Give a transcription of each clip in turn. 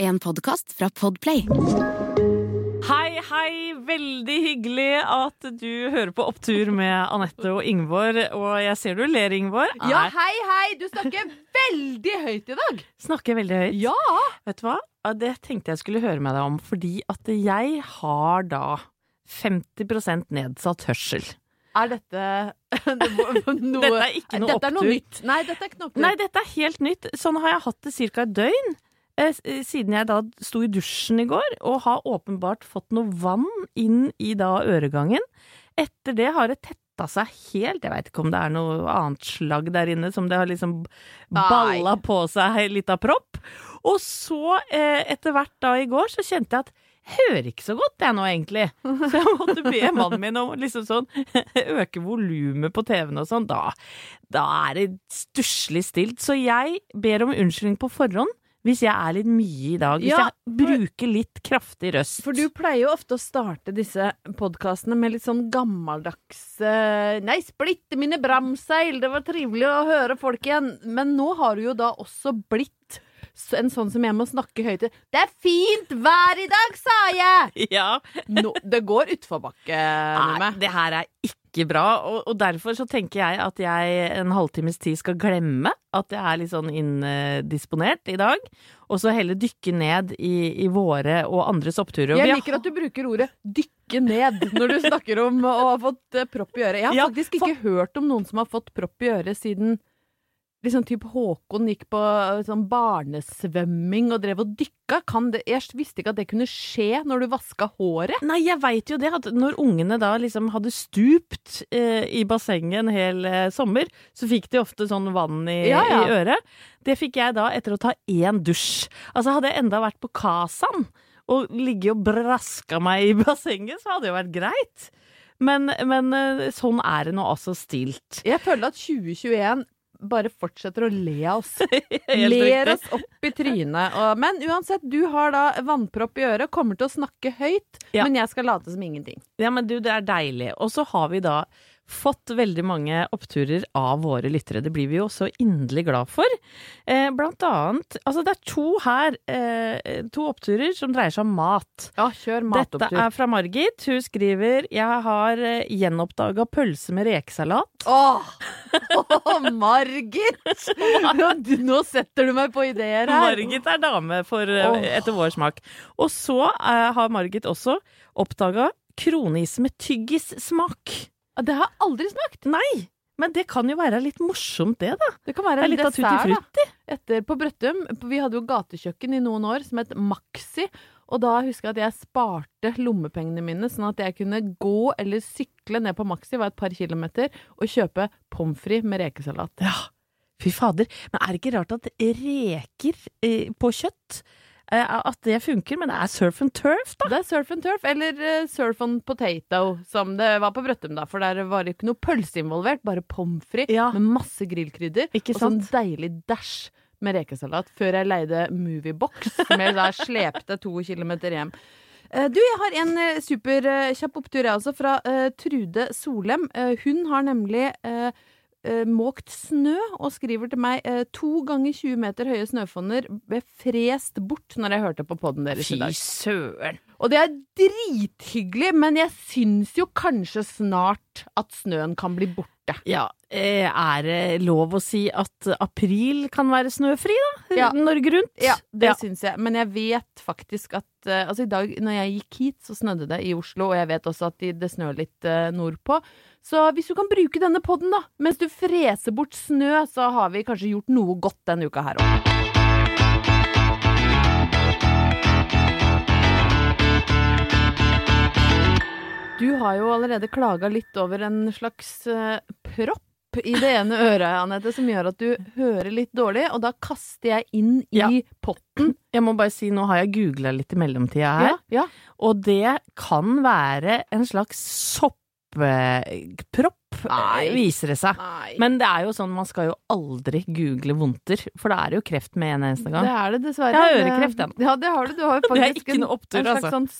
En podkast fra Podplay. Hei, hei! Veldig hyggelig at du hører på Opptur med Anette og Ingvor. Og jeg ser du ler, Ingvor. Ja, hei, hei! Du snakker veldig høyt i dag. Snakker veldig høyt. Ja! Vet du hva? Det tenkte jeg skulle høre med deg om, fordi at jeg har da 50% nedsatt hørsel. Er dette noe Dette er ikke noe Dette er noe nytt. Nei, dette er ikke noe opptur. Nei, dette er helt nytt. Sånn har jeg hatt det ca. et døgn. Eh, eh, Siden jeg da sto i dusjen i går, og har åpenbart fått noe vann inn i da øregangen. Etter det har det tetta seg helt. Jeg veit ikke om det er noe annet slagg der inne som det har liksom balla på seg litt av propp. Og så, eh, etter hvert da i går, så kjente jeg at hører ikke så godt jeg nå, egentlig. Så jeg måtte be mannen min om liksom sånn øke volumet på TV-en og sånn. Da, da er det stusslig stilt. Så jeg ber om unnskyldning på forhånd hvis jeg er litt mye i dag. Hvis Ja, jeg bruker litt kraftig røst. For du pleier jo ofte å starte disse podkastene med litt sånn gammeldags eh, Nei, splitte mine bramseil, det var trivelig å høre folk igjen. Men nå har du jo da også blitt en sånn som jeg må snakke høyt til. Det er fint vær i dag, sa jeg! Ja. Nå, det går utforbakke med Nei, meg. det her er ikke bra, og, og derfor så tenker jeg at jeg en halvtimes tid skal glemme at jeg er litt sånn inndisponert i dag, og så heller dykke ned i, i våre og andres oppturer. Og Jeg liker at du bruker ordet 'dykke ned' når du snakker om å ha fått eh, propp i øret. Jeg har Ja, faktisk ikke hørt om noen som har fått propp i øret siden liksom typ Håkon gikk på eh, sånn barnesvømming og drev og dykka. Kan det, jeg visste ikke at det kunne skje når du vaska håret. Nei, jeg veit jo det, at når ungene da liksom hadde stupt eh, i bassenget en hel eh, sommer, så fikk de ofte sånn vann i, Ja, ja. i øret. Det fikk jeg da etter å ta én dusj. Altså hadde jeg enda vært på Kasan og ligget og braska meg i bassenget, så hadde det jo vært greit. Men, men eh, sånn er det nå altså stilt. Jeg føler at 2021 bare fortsetter å le av oss. Ler oss opp i trynet. Og, men uansett, du har da vannpropp i øret, kommer til å snakke høyt, Ja. men jeg skal late som ingenting. Ja, men du, det er deilig. Og så har vi da fått veldig mange oppturer av våre lyttere. Det blir vi jo også inderlig glad for. Eh, blant annet Altså, det er to her, eh, to oppturer som dreier seg om mat. Ja, kjør Dette er fra Margit. Hun skriver Jeg har eh, gjenoppdaga pølse med rekesalat. Åh! Åh, Margit! Nå setter du meg på ideer her. Margit er dame for, eh, etter vår smak. Og så eh, har Margit også oppdaga kronis med tyggissmak. Det har jeg aldri smakt. Nei! Men det kan jo være litt morsomt, det, da. Det kan være en tutti dessert da. Etter på Brøttum. Vi hadde jo gatekjøkken i noen år som het Maxi. Og da husker jeg at jeg sparte lommepengene mine, sånn at jeg kunne gå eller sykle ned på Maxi, var et par kilometer, og kjøpe pommes frites med rekesalat. Ja, fy fader. Men er det ikke rart at reker eh, på kjøtt At det funker, men det er surf and turf, da? Det er surf and turf, eller eh, surf on potato, som det var på Brøttum, da. For der var det ikke noe pølse involvert, bare pommes frites Ja. med masse grillkrydder. Og sånn deilig dæsj med rekesalat før jeg leide Moviebox, som jeg da slepte to kilometer hjem. Eh, Du, jeg har en eh, superkjapp opptur, jeg også, fra eh, Trude Solem. Eh, hun har nemlig eh, måkt snø, og skriver til meg eh, to ganger 20 meter høye snøfonner ble frest bort når jeg hørte på podden deres i dag. søren. Og det er drithyggelig, men jeg syns jo kanskje snart at snøen kan bli borte. Ja, eh, er det lov å si at april kan være snøfri, da? Ja. Norge rundt? Ja, det Ja. syns jeg. Men jeg vet faktisk at eh, Altså, i dag når jeg gikk hit, så snødde det i Oslo, og jeg vet også at det snør litt eh, nordpå. Så hvis du kan bruke denne podden, da, mens du freser bort snø, så har vi kanskje gjort noe godt denne uka her òg. Du har jo allerede klaga litt over en slags uh, propp i det ene øret, Anette, som gjør at du hører litt dårlig, og da kaster jeg inn i Ja. potten. Jeg må bare si, nå har jeg googla litt i mellomtida her, Ja, ja. og det kan være en slags sopppropp, Nei. eh, viser det seg. Nei. Men det er jo sånn, man skal jo aldri google vondter, for da er det jo kreft med en eneste gang. Det er det dessverre. Jeg har ørekreft, jeg. Ja, det har du. Du har jo faktisk en, en slags altså. sånn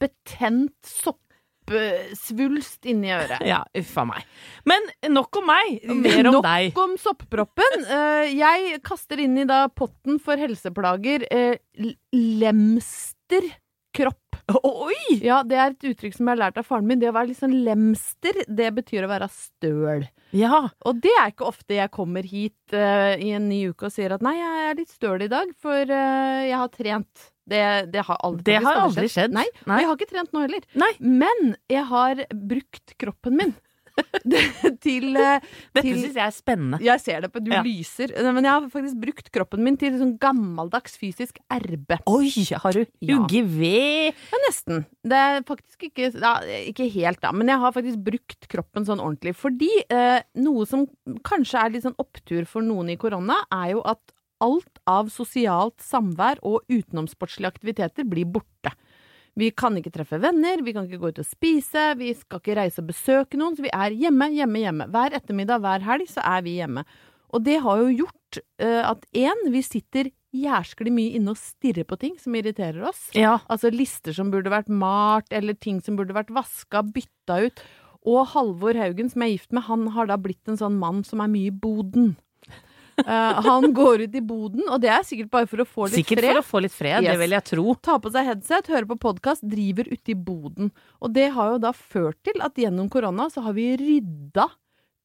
betent betent soppsvulst inni øret. Ja, uffa meg. Men nok om meg, mer om Nok deg. om soppproppen. Eh, jeg kaster inn i da potten for helseplager eh, lemsterkropp. Oi! Ja, det er et uttrykk som jeg har lært av faren min. Det å være litt sånn lemster, det betyr å være støl. Ja, Og det er ikke ofte jeg kommer hit uh, i en ny uke og sier at nei, jeg er litt støl i dag, for uh, jeg har trent. Det, det har aldri, det har aldri skjedd. Nei, og jeg har ikke trent nå heller. Nei. Men jeg har brukt kroppen min til eh, Dette syns jeg er spennende. Jeg ser det på du Ja. lyser. Men jeg har faktisk brukt kroppen min til sånn gammeldags fysisk erbe. Oi, har du Ja. ved? Ja, nesten. Det er faktisk ikke ja, Ikke helt, da, men jeg har faktisk brukt kroppen sånn ordentlig. Fordi eh, noe som kanskje er litt sånn opptur for noen i korona, er jo at alt av sosialt samvær og utenomsportslige aktiviteter blir borte. Vi kan ikke treffe venner, vi kan ikke gå ut og spise, vi skal ikke reise og besøke noen, så vi er hjemme, hjemme, hjemme. Hver ettermiddag, hver helg, så er vi hjemme. Og det har jo gjort uh, at én, vi sitter jæsklig mye inne og stirrer på ting som irriterer oss. Ja. Altså lister som burde vært malt, eller ting som burde vært vaska, bytta ut. Og Halvor Haugen, som jeg er gift med, han har da blitt en sånn mann som er mye i boden. Eh, han går ut i boden, og det er sikkert bare for å få litt Sikkert fred. for å få litt fred, Yes. det vil jeg tro. Ta på seg headset, høre på podkast, driver ute i boden. Og det har jo da ført til at gjennom korona så har vi rydda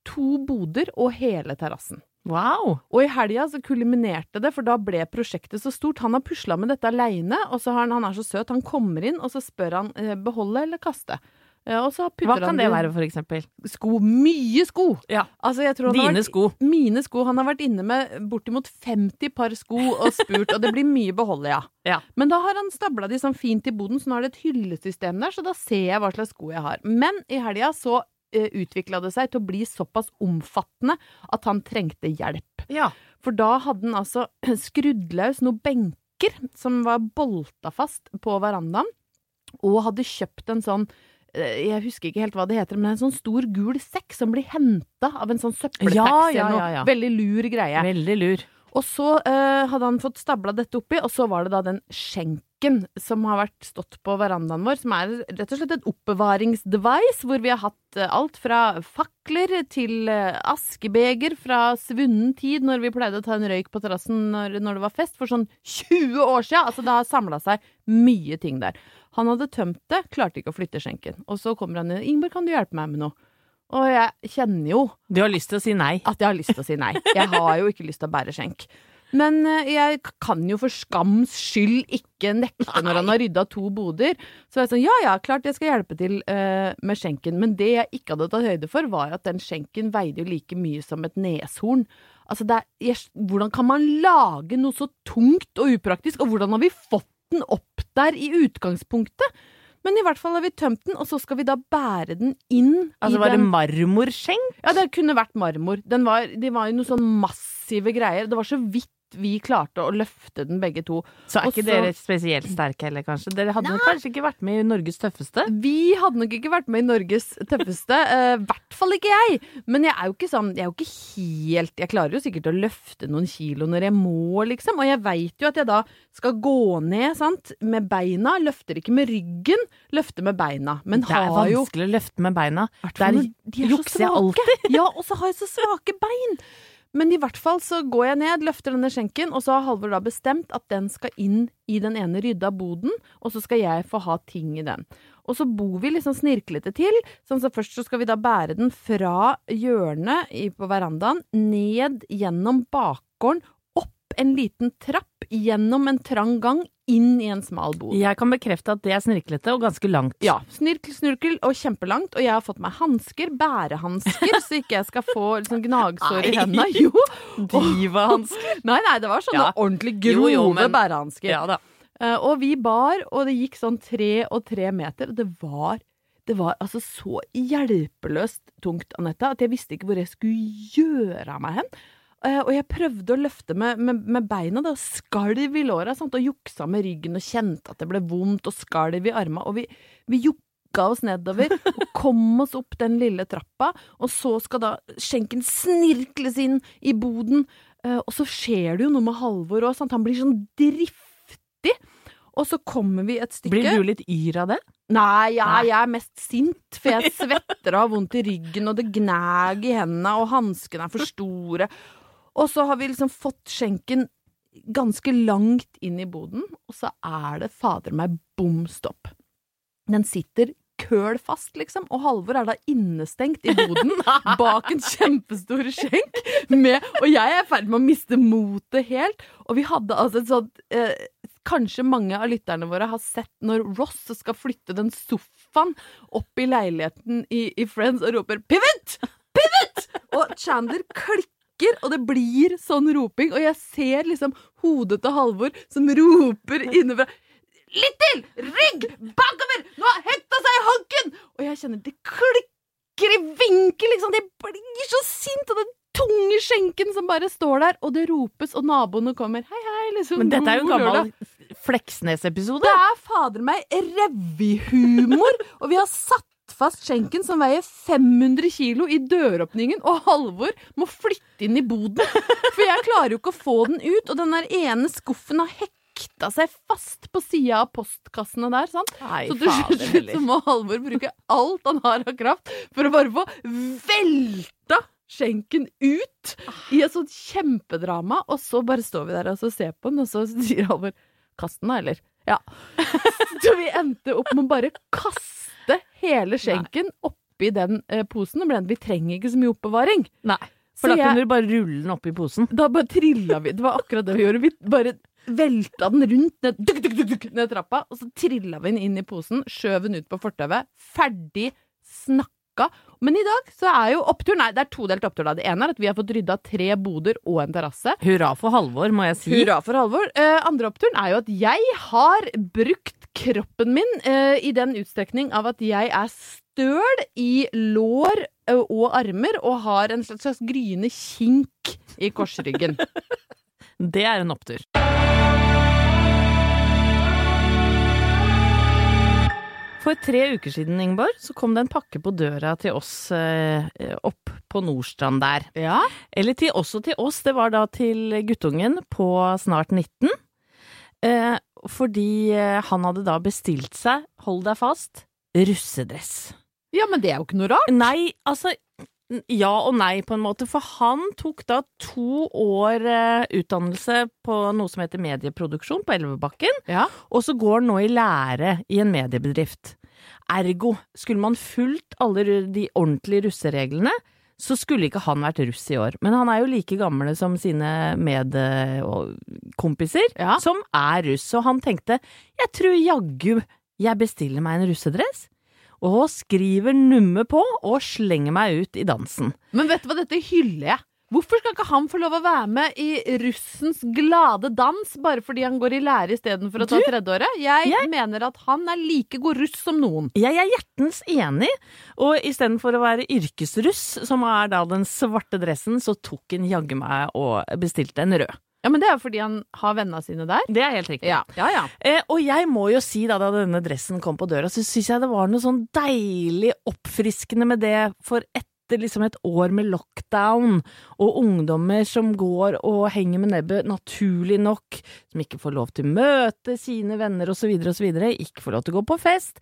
to boder og hele terrassen. Wow. Og i helga så kuliminerte det, for da ble prosjektet så stort. Han har pusla med dette aleine, og så har han, han er så søt, han kommer inn, og så spør han eh, beholde eller kaste. Eh, Hva kan det være, for eksempel? Sko. Mye sko! Ja. Altså, jeg tror han har Dine vært- sko. Mine sko. Han har vært inne med bortimot 50 par sko og spurt, og det blir mye beholde, ja. Ja. Men da har han stabla de sånn fint i boden, så nå er det et hyllesystem der, så da ser jeg hva slags sko jeg har. Men i helga så uh, utvikla det seg til å bli såpass omfattende at han trengte hjelp. Ja. For da hadde han altså skrudd løs noen benker som var bolta fast på verandaen, og hadde kjøpt en sånn eh, jeg husker ikke helt hva det heter, men en sånn stor gul sekk som blir henta av en sånn søppeltaxi Ja, ja, ja, ja. Veldig lur greie. Veldig lur. Og så uh, hadde han fått stabla dette oppi, og så var det da den skjenken som har vært stått på verandaen vår, som er rett og slett et oppbevaringsdevice, hvor vi har hatt uh, alt fra fakler til uh, askebeger fra svunnen tid, når vi pleide å ta en røyk på terrassen når, når det var fest, for sånn 20 år siden. Altså, det har samla seg mye ting der. Han hadde tømt det, klarte ikke å flytte skjenken. Og så kommer han inn. 'Ingeborg, kan du hjelpe meg med noe?' Og jeg kjenner jo Du har lyst til å si nei. at jeg har lyst til å si nei. Jeg har jo ikke lyst til å bære skjenk. Men eh, jeg kan jo for skams skyld ikke nekte når han har rydda to boder. Så jeg sånn, ja ja, klart jeg skal hjelpe til uh, med skjenken. Men det jeg ikke hadde tatt høyde for, var at den skjenken veide jo like mye som et neshorn. Altså, er, jeg, hvordan kan man lage noe så tungt og upraktisk, og hvordan har vi fått den opp der i utgangspunktet? Men i hvert fall har vi tømt den, og så skal vi da bære den inn Altså, i var det marmorskjenk? ja, det kunne vært marmor. Den var, det var jo noen sånn massive greier. Det var så vidt vi klarte å løfte den begge to. Så er Og ikke dere spesielt sterke heller, kanskje? Dere hadde nei, kanskje ikke vært med i Norges tøffeste? Vi hadde nok ikke vært med i Norges tøffeste. I hvert fall ikke jeg. Men jeg er jo ikke sånn Jeg er jo ikke helt Jeg klarer jo sikkert å løfte noen kilo når jeg må, liksom. Og jeg veit jo at jeg da skal gå ned, sant, med beina. Løfter ikke med ryggen, løfter med beina. Men Det er vanskelig jo å løfte med beina. Der er jukser jeg alltid. Ja, og så har jeg så svake bein. Men i hvert fall så går jeg ned, løfter denne skjenken, og så har Halvor da bestemt at den skal inn i den ene rydda boden, og så skal jeg få ha ting i den. Og så bor vi liksom snirklete til. Sånn så først så skal vi da bære den fra hjørnet på verandaen, ned gjennom bakgården, en liten trapp, gjennom en trang gang, inn i en smal bod. Jeg kan bekrefte at det er snirklete og ganske langt. Ja. Snirkel, snurkel og kjempelangt. Og jeg har fått meg hansker, bærehansker, så ikke jeg skal få liksom, gnagsår i hendene. Jo! Divahansker. Nei, nei, det var sånne Ja. ordentlig grove jo, men- bærehansker. Ja da. Uh, og vi bar, og det gikk sånn tre og tre meter, og det var det var altså så hjelpeløst tungt, Anette, at jeg visste ikke hvor jeg skulle gjøre av meg hen. Eh, og jeg prøvde å løfte med, med, med beina, da, og skalv i låra, sant, og juksa med ryggen og kjente at det ble vondt, og skalv i arma, og vi, vi jukka oss nedover og kom oss opp den lille trappa, og så skal da skjenken snirkles inn i boden, eh, og så skjer det jo noe med Halvor òg, han blir sånn driftig. Og så kommer vi et stykke Blir du litt yr av det? Nei, jeg, Nei. jeg er mest sint, for jeg svetter og har vondt i ryggen, og det gnager i hendene, og hanskene er for store. Og så har vi liksom fått skjenken ganske langt inn i boden, og så er det fader meg bom stopp. Den sitter køl fast, liksom, og Halvor er da innestengt i boden bak en kjempestor skjenk, med, og jeg er i ferd med å miste motet helt. Og vi hadde altså et sånt eh, Kanskje mange av lytterne våre har sett når Ross skal flytte den sofaen opp i leiligheten i, i Friends og roper 'pivot! Pivot!' Og Chandler klikker, og det blir sånn roping, og jeg ser liksom hodet til Halvor som roper innenfra. Litt til! Rygg! Bakover! Nå har hetta seg i hanken! Og jeg kjenner det klikker i vinkel, liksom. Det blir så sint, og den tunge skjenken som bare står der, og det ropes, og naboene kommer. Hei, hei, liksom. Men dette er jo en gammel. Fleksnes-episode. Det er fader meg revyhumor, og vi har satt fast skjenken som veier 500 kilo i døråpningen, og Halvor må flytte inn i boden. For jeg klarer jo ikke å få den ut, og den der ene skuffen har hekta seg fast på sida av postkassene der, sant. Nei, Så til slutt så må Halvor bruke alt han har av kraft for å bare få velta skjenken ut i et sånt kjempedrama, og så bare står vi der og så ser på den, og så sier Halvor 'kast den da, eller?' Ja. Så vi endte opp med å bare kaste hele skjenken oppi den eh, posen, og ble vi trenger ikke så mye oppbevaring. Nei. For Så da jeg- kunne du bare rulle den opp i posen. Da bare trilla vi. Det var akkurat det vi gjorde. Vi bare velta den rundt ned, duk, duk, duk, ned trappa, og så trilla vi den inn i posen, skjøv den ut på fortauet. Ferdig snakka. Men i dag så er jo oppturen Nei, det er todelt opptur. da. Det ene er at vi har fått rydda tre boder og en terrasse. Hurra for Halvor, må jeg si. Hurra for Halvor. Eh, andre oppturen er jo at jeg har brukt kroppen min eh, i den utstrekning av at jeg er støl i lår eh, og armer og har en slags, slags gryende kink i korsryggen. Det er en opptur. For tre uker siden, Ingeborg, så kom det en pakke på døra til oss eh, opp på Nordstrand der. Ja. Eller til, også til oss, det var da til guttungen på snart 19. Eh, fordi eh, han hadde da bestilt seg, hold deg fast, russedress. ja, men det er jo ikke noe rart. Nei, altså ja og nei, på en måte. For han tok da to år eh, utdannelse på noe som heter medieproduksjon på Elvebakken, Ja. og så går han nå i lære i en mediebedrift. Ergo, skulle man fulgt alle de ordentlige russereglene, så skulle ikke han vært russ i år. Men han er jo like gamle som sine medkompiser, Ja. som er russ. Så han tenkte, jeg tror jaggu jeg bestiller meg en russedress og skriver nummer på og slenger meg ut i dansen. Men vet du hva, dette hyller jeg. Hvorfor skal ikke han få lov å være med i russens glade dans bare fordi han går i lære istedenfor å ta tredjeåret? Jeg, jeg- mener at han er like god russ som noen. Jeg er hjertens enig, og istedenfor å være yrkesruss, som er da den svarte dressen, så tok han jaggu meg og bestilte en rød. Ja, men det er jo fordi han har vennene sine der. Det er helt riktig. Ja, ja. ja. Eh, og jeg må jo si da da denne dressen kom på døra, så syns jeg det var noe sånn deilig oppfriskende med det, for etter liksom et år med lockdown, og ungdommer som går og henger med nebbet, naturlig nok, som ikke får lov til å møte sine venner osv., osv., ikke får lov til å gå på fest,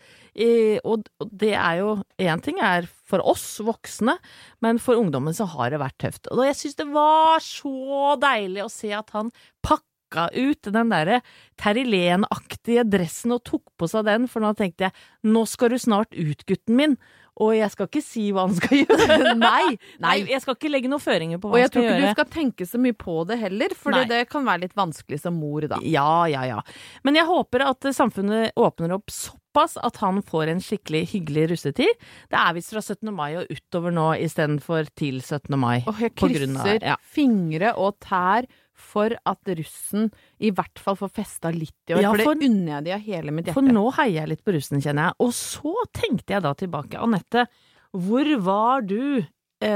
og, det er jo Én ting er for oss voksne, men for ungdommen så har det vært tøft. Og jeg syns det var så deilig å se at han pakka ut den derre Terry Lehn-aktige dressen og tok på seg den, for nå tenkte jeg nå skal du snart ut, gutten min. Og jeg skal ikke si hva han skal gjøre. Nei, Nei, jeg skal ikke legge noen føringer på hva han skal gjøre. Og jeg tror ikke gjøre. du skal tenke så mye på det heller, for det kan være litt vanskelig som mor, da. Ja, ja, ja. Men jeg håper at samfunnet åpner opp såpass at han får en skikkelig hyggelig russetid. Det er visst fra 17. mai og utover nå istedenfor til 17. mai. Og jeg krysser ja. fingre og tær for at russen i hvert fall får festa litt i år. Ja, for det for- unner jeg de av hele mitt hjerte. For nå heier jeg litt på russen, kjenner jeg. Og så tenkte jeg da tilbake. Anette, hvor var du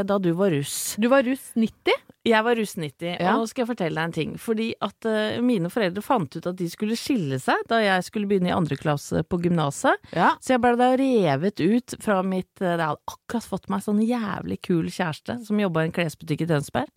da du var russ? Du var russ 90? Jeg var russ 90, Ja. og nå skal jeg fortelle deg en ting. Fordi at eh, mine foreldre fant ut at de skulle skille seg da jeg skulle begynne i andre klasse på gymnaset. Ja. Så jeg ble da revet ut fra mitt eh, Jeg hadde akkurat fått meg sånn jævlig kul kjæreste som jobba i en klesbutikk i Tønsberg.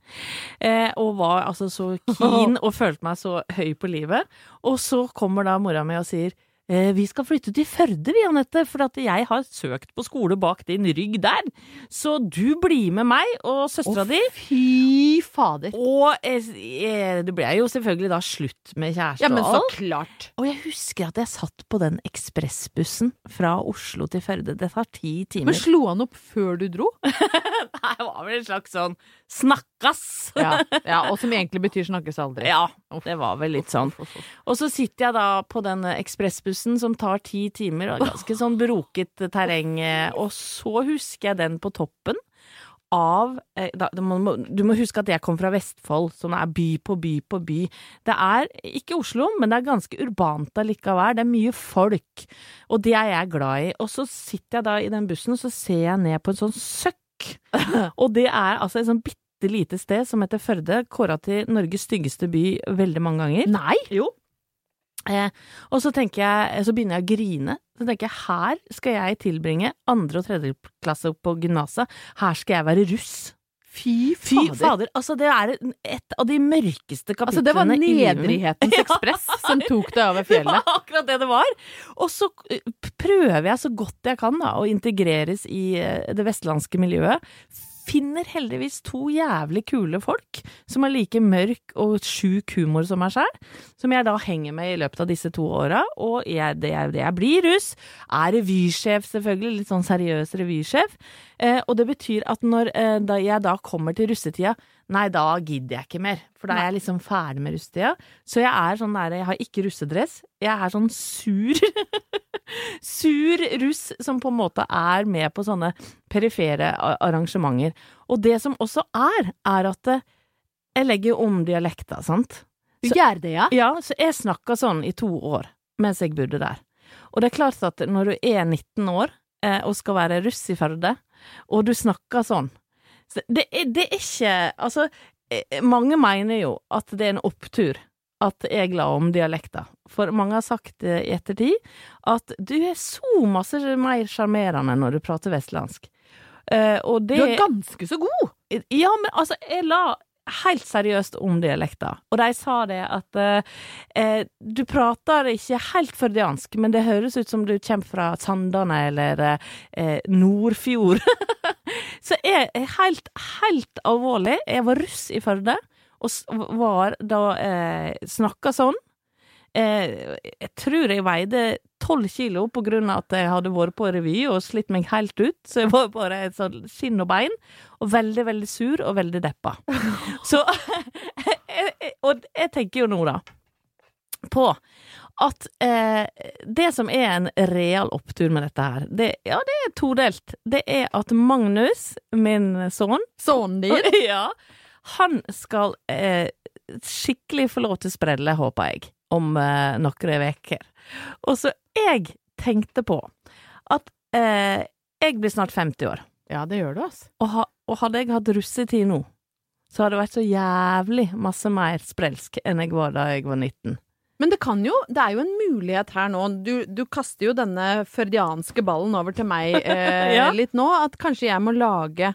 Eh, og var altså så keen og følte meg så høy på livet. Og så kommer da mora mi og sier eh, vi skal flytte til Førde, vi, Anette, for at jeg har søkt på skole bak din rygg der. Så du blir med meg og søstera di. Fy fader. Og eh, eh, det ble jo selvfølgelig da slutt med kjæreste Ja, men så klart. Og jeg husker at jeg satt på den ekspressbussen fra Oslo til Førde. Det tar ti timer. Men slo han opp før du dro? Nei, det var vel en slags sånn snakkas. Ja, ja og som egentlig betyr snakkes aldri. Ja, det var vel litt sånn. Og så sitter jeg da på den ekspressbussen som tar ti timer, og ganske sånn broket terreng, eh, og så husker jeg den på toppen. Av eh, da, du, må, du må huske at jeg kom fra Vestfold, som er by på by på by. Det er ikke Oslo, men det er ganske urbant allikevel. Det er mye folk, og det er jeg glad i. Og så sitter jeg da i den bussen, og så ser jeg ned på en sånn søkk. og det er altså et sånn bitte lite sted som heter Førde, kåra til Norges styggeste by veldig mange ganger. Nei! Jo. Eh, og så jeg, så begynner jeg å grine. Så tenker jeg, her skal jeg tilbringe andre og tredje klasse på gymnaset. Her skal jeg være russ. Fy Fy fader. fader. Altså, det er et av de mørkeste kapitlene Altså, det var nedrighetens ekspress som tok deg over Det fjellet. var akkurat det det var. Og så eh, prøver jeg så godt jeg kan da, å integreres i eh, det vestlandske miljøet. Finner heldigvis to jævlig kule folk som har like mørk og sjuk humor som meg sjæl, som jeg da henger med i løpet av disse to åra. Og jeg, det, jeg, det jeg blir russ, er revysjef, selvfølgelig. Litt sånn seriøs revysjef. Eh, og det betyr at når eh, jeg da kommer til russetida, nei, da gidder jeg ikke mer. For da er jeg liksom ferdig med russetida. Så jeg er sånn der, jeg har ikke russedress. Jeg er sånn sur. sur russ som på en måte er med på sånne perifere arrangementer. Og det som også er, er at eh, jeg legger om dialekta, sant? Du gjør det, ja? Ja, så jeg snakka sånn i to år mens jeg bodde der. Og det er klart at når du er 19 år eh, og skal være russ i Førde, og du snakker sånn så det, er, det er ikke Altså, eh, mange mener jo at det er en opptur at jeg la om dialekta. For mange har sagt eh, i ettertid at du er så masse mer sjarmerende når du prater vestlandsk. Uh, og det Du er ganske så god! ja, men altså, jeg la helt seriøst om dialekta, og de sa det at eh, eh, du prater ikke helt førdiansk, men det høres ut som du kommer fra Sandane eller eh, Nordfjord. Så jeg er helt, helt alvorlig. Jeg var russ i Førde, og var da eh, snakka sånn. Eh, jeg tror jeg veide tolv kilo på grunn av at jeg hadde vært på revy og slitt meg helt ut. Så jeg var bare et sånn skinn og bein, og veldig, veldig sur og veldig deppa. Så Og jeg tenker jo nå, da, på at eh, det som er en real opptur med dette her, det, ja, det er todelt. Det er at Magnus, min sønn Sønnen din. ja, han skal eh, skikkelig få lov til å sprelle, håper jeg, om eh, noen uker. Og så jeg tenkte på at eh, jeg blir snart 50 år, Ja, det gjør du, altså. og, ha, og hadde jeg hatt russetid nå, så hadde det vært så jævlig masse mer sprelsk enn jeg var da jeg var 19. Men det kan jo, det er jo en mulighet her nå. Du, du kaster jo denne førdianske ballen over til meg eh, Ja. litt nå. At kanskje jeg må lage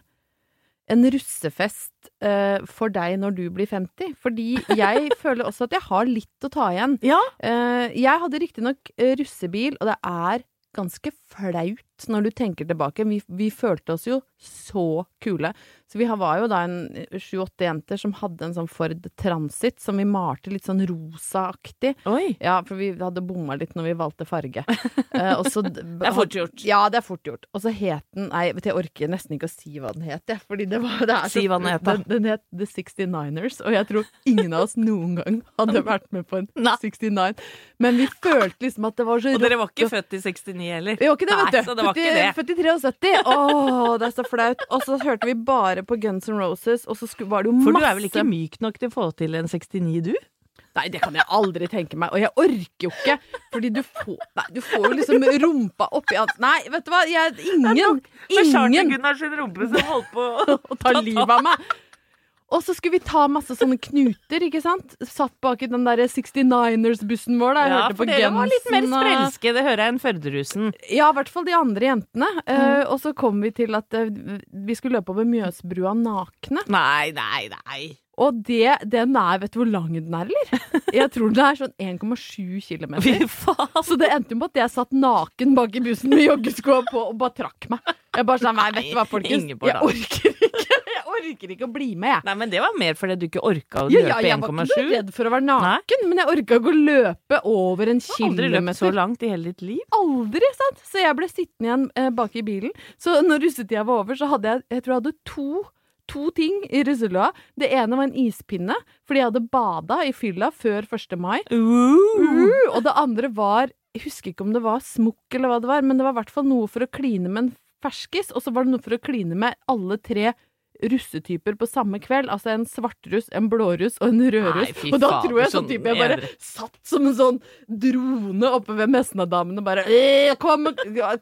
en russefest eh, for deg når du blir 50. Fordi jeg føler også at jeg har litt å ta igjen. Ja. Uh, jeg hadde riktignok uh, russebil, og det er ganske flaut når du tenker tilbake. Vi, vi følte oss jo så kule. Så vi var jo da en sju-åtte jenter som hadde en sånn Ford Transit som vi malte litt sånn rosaaktig. Ja, for vi hadde bomma litt når vi valgte farge. Eh, så det er fort gjort. Ja, det er fort gjort. Og så het den Nei, vet du, jeg orker nesten ikke å si hva den het, jeg. Fordi det var det er så- Si hva den het, da. Den, den het The 69ers, og jeg tror ingen av oss noen gang hadde vært med på en 69. Men vi følte liksom at det var så Og dere var ikke født i 69 heller? Vi var ikke det, vet Nei, så det var ikke det. 43 og 70. Åh, det er så flaut. Og så hørte vi bare på Guns N' Roses, og så var det jo masse For du er vel ikke myk nok til å få til en 69, du? Nei, det kan jeg aldri tenke meg. Og jeg orker jo ikke. Fordi du får Nei, du får jo liksom rumpa oppi Nei, vet du hva. Jeg, ingen Ingen Gunnar sin rumpe som holdt på å ta livet av meg. Og så skulle vi ta masse sånne knuter, ikke sant? Satt bak i den der 69ers-bussen vår da jeg Ja, hørte på for dere var litt mer sprelske, det hører jeg enn Førderusen. Ja, i hvert fall de andre jentene. Eh, og så kom vi til at uh, vi skulle løpe over Mjøsbrua nakne. Nei, nei, nei. Og det, den er Vet du hvor lang den er, eller? Jeg tror den er sånn 1,7 km. Så det endte jo med at jeg satt naken bak i bussen med joggeskoa på og bare trakk meg. Jeg bare sa nei, vet du hva, folkens. Jeg orker ikke. Jeg orker ikke å bli med. Nei, men det var mer fordi du ikke orka å løpe 1,7? ja, jeg var ikke noe redd for å være naken, men jeg orka ikke å løpe over en kilometer. Aldri løpt så langt i hele ditt liv. Aldri, sant? Så jeg ble sittende igjen eh, bak i bilen. Så når russetida var over, så hadde jeg jeg tror jeg hadde to, to ting i russelua. Det ene var en ispinne, fordi jeg hadde bada i fylla før 1. mai. Uh, og det andre var Jeg husker ikke om det var smokk eller hva det var, men det var i hvert fall noe for å kline med en ferskis, og så var det noe for å kline med alle tre russetyper på samme kveld. Altså en svartruss, en blåruss og en rødruss. Nei, Og da tror jeg sånn type jeg bare satt som en sånn drone oppe ved Mesnadamen og bare «Eh, kom,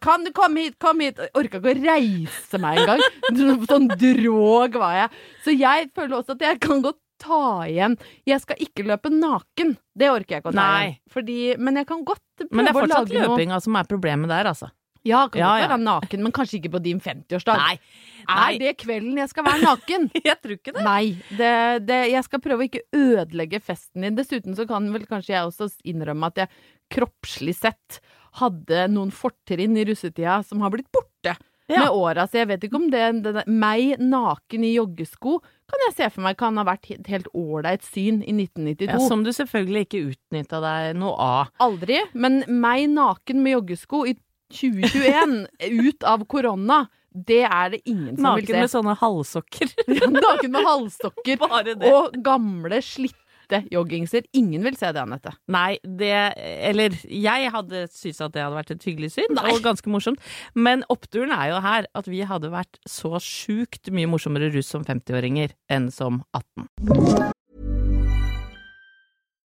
Kan du komme hit, kom hit! Orka ikke å reise meg engang. Sånn dråg var jeg. Så jeg føler også at jeg kan godt ta igjen. Jeg skal ikke løpe naken. Det orker jeg ikke å ta Nei. igjen. Fordi, men jeg kan godt prøve å lage noe. Men det er fortsatt løpinga som er problemet der, altså. Ja, kan Ja, ja. være naken, men kanskje ikke på din 50-årsdag. Nei. Er det kvelden jeg skal være naken? Jeg tror ikke det. Nei, det, det, jeg skal prøve å ikke ødelegge festen din. Dessuten så kan vel kanskje jeg også innrømme at jeg kroppslig sett hadde noen fortrinn i russetida som har blitt borte Ja. med åra. Så jeg vet ikke om det, det meg naken i joggesko kan jeg se for meg kan ha vært et helt ålreit syn i 1992. Ja, som du selvfølgelig ikke utnytta deg noe av. Aldri. Men meg naken med joggesko i 2021, ut av korona, det er det ingen som Naken vil med sånne halvsokker. naken med halvsokker og gamle, slitte joggingser. Ingen vil se det, Anette. Nei, det Eller jeg hadde syntes at det hadde vært et hyggelig syn, og ganske morsomt. Men oppturen er jo her at vi hadde vært så sjukt mye morsommere russ som 50-åringer enn som 18.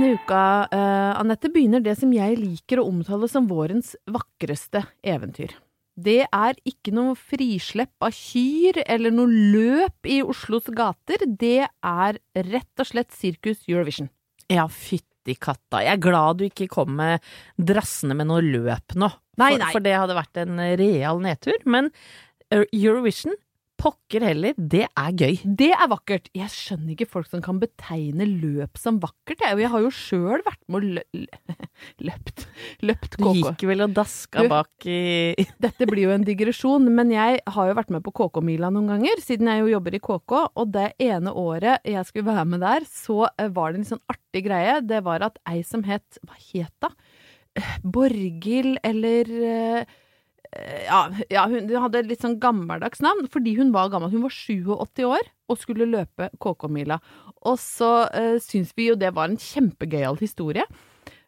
Denne uka, uh, Anette, begynner det som jeg liker å omtale som vårens vakreste eventyr. Det er ikke noe frislepp av kyr eller noe løp i Oslos gater. Det er rett og slett Sirkus Eurovision. Ja, fytti katta. Jeg er glad du ikke kom med drassende med noe løp nå. Nei, nei. for det hadde vært en real nedtur. Men eh, Eurovision, pokker heller, det er gøy. Det er vakkert. Jeg skjønner ikke folk som kan betegne løp som vakkert. Jeg, jeg har jo sjøl vært med og lø løpt. løpt. KK. Du gikk vel og daska bak i Dette blir jo en digresjon, men jeg har jo vært med på KK-mila noen ganger, siden jeg jo jobber i KK, og det ene året jeg skulle være med der, så eh, var det en sånn artig greie. Det var at ei som het Hva het da? Eh, Borghild eller eh, ja, ja, hun hadde et litt sånn gammeldags navn, fordi hun var gammel. Hun var 87 år og skulle løpe KK-mila. Og så uh, syns vi jo det var en kjempegøyal historie.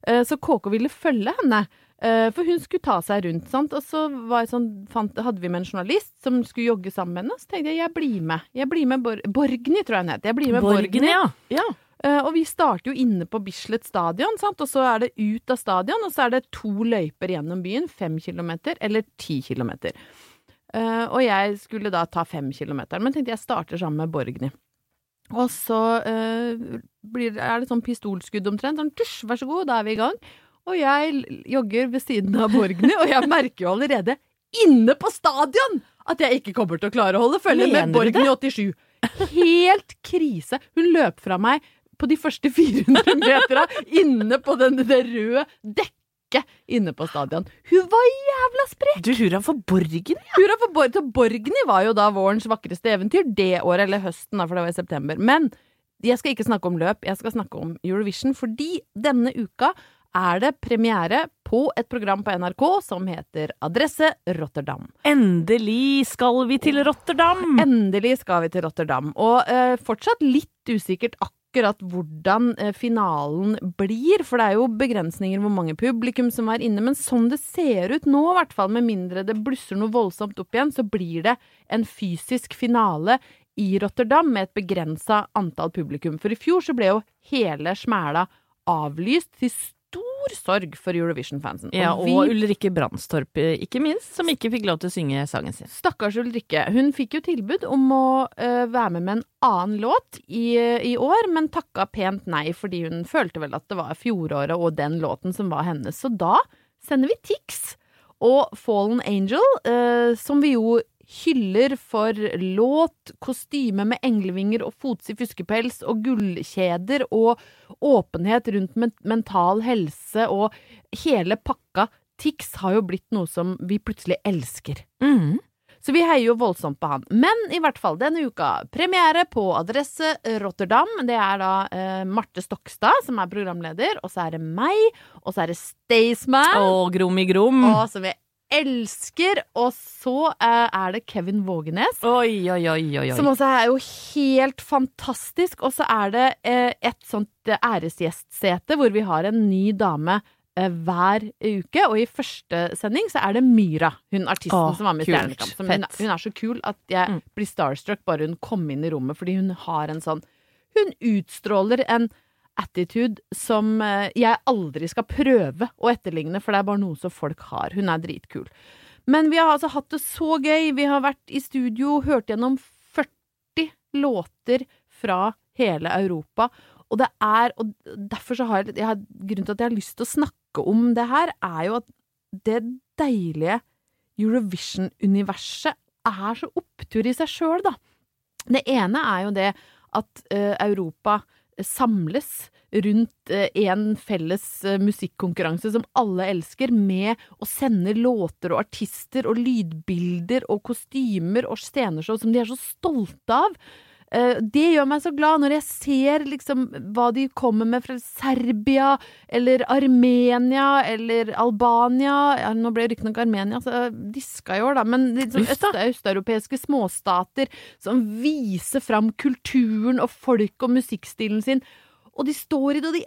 Uh, så KK ville følge henne, Uh, for hun skulle ta seg rundt. Sant? Og så sånn, fant, hadde vi med en journalist som skulle jogge sammen med henne. Så tenkte jeg jeg blir med. Jeg blir med Bor Borgny, tror jeg hun het. Jeg blir med Borgny, Borgny. ja. ja. Eh, og vi starter jo inne på Bislett stadion, sant? og så er det ut av stadion, og så er det to løyper gjennom byen, fem kilometer eller ti kilometer. Eh, og jeg skulle da ta fem kilometer, men tenkte jeg starter sammen med Borgny. Og så eh, blir, er det sånn pistolskudd omtrent, sånn tusj, vær så god, da er vi i gang. Og jeg jogger ved siden av Borgny, og jeg merker jo allerede inne på stadion at jeg ikke kommer til å klare å holde følge med Borgny 87. Helt krise. Hun løp fra meg på de første 400 metera inne på den, det røde dekket inne på stadion. Hun var jævla sprek! Du, hurra for Borgen, ja. Hurra for Borg. Så Borgny var jo da vårens vakreste eventyr det året, eller høsten, da, for det var i september. Men jeg skal ikke snakke om løp, jeg skal snakke om Eurovision, fordi denne uka er det premiere på et program på NRK som heter Adresse Rotterdam. Endelig skal vi til Rotterdam! Endelig skal vi til Rotterdam, og eh, fortsatt litt usikkert akkurat hvordan eh, finalen blir, for det er jo begrensninger hvor mange publikum som er inne, men sånn det ser ut nå, i hvert fall med mindre det blusser noe voldsomt opp igjen, så blir det en fysisk finale i Rotterdam med et begrensa antall publikum. For i fjor så ble jo hele smæla avlyst til sorg for Eurovision-fansen. Ja, og vi- Ulrikke Brandstorp, eh, ikke minst, som ikke fikk lov til å synge sangen sin. Stakkars Ulrikke. Hun fikk jo tilbud om å uh, være med med en annen låt i, i år, men takka pent nei fordi hun følte vel at det var fjoråret og den låten som var hennes. Så da sender vi Tix og Fallen Angel, uh, som vi jo hyller for låt, kostyme med englevinger og fotsig fuskepels og gullkjeder og åpenhet rundt mental helse og hele pakka. Tix har jo blitt noe som vi plutselig elsker. Mm. Så vi heier jo voldsomt på han. Men i hvert fall denne uka, premiere på Adresse Rotterdam. Det er da eh, Marte Stokstad som er programleder, og så er det meg, og så er det Staysman, Og Grom i Grom. og som jeg elsker, og så eh, er det Kevin Vågenes. Oi, oi, oi. Som også er jo helt fantastisk. Og så er det eh, et sånt eh, æresgjestsete hvor vi har en ny dame hver uke. Og i første sending så er det Myra, hun artisten Åh, som var med i. Stjernekamp. Hun, hun er så kul at jeg Mm. blir starstruck bare hun kom inn i rommet, fordi hun har en sånn Hun utstråler en attitude som eh, jeg aldri skal prøve å etterligne, for det er bare noe som folk har. Hun er dritkul. Men vi har altså hatt det så gøy. Vi har vært i studio, hørt gjennom 40 låter fra hele Europa. Og det er, og derfor så har jeg, jeg har, grunnen til at jeg har lyst til å snakke om det her, er jo at det deilige Eurovision-universet er så opptur i seg sjøl, da. Det ene er jo det at uh, Europa samles rundt en felles eh, musikkonkurranse som alle elsker, med å sende låter og artister og lydbilder og kostymer og sceneshow som de er så stolte av. Eh, Det gjør meg så glad når jeg ser liksom hva de kommer med fra Serbia, eller Armenia, eller Albania ja, Nå ble riktignok Armenia så diska i år, da, men liksom øst, østeuropeiske småstater som viser fram kulturen og folk og musikkstilen sin. Og de står i det, og de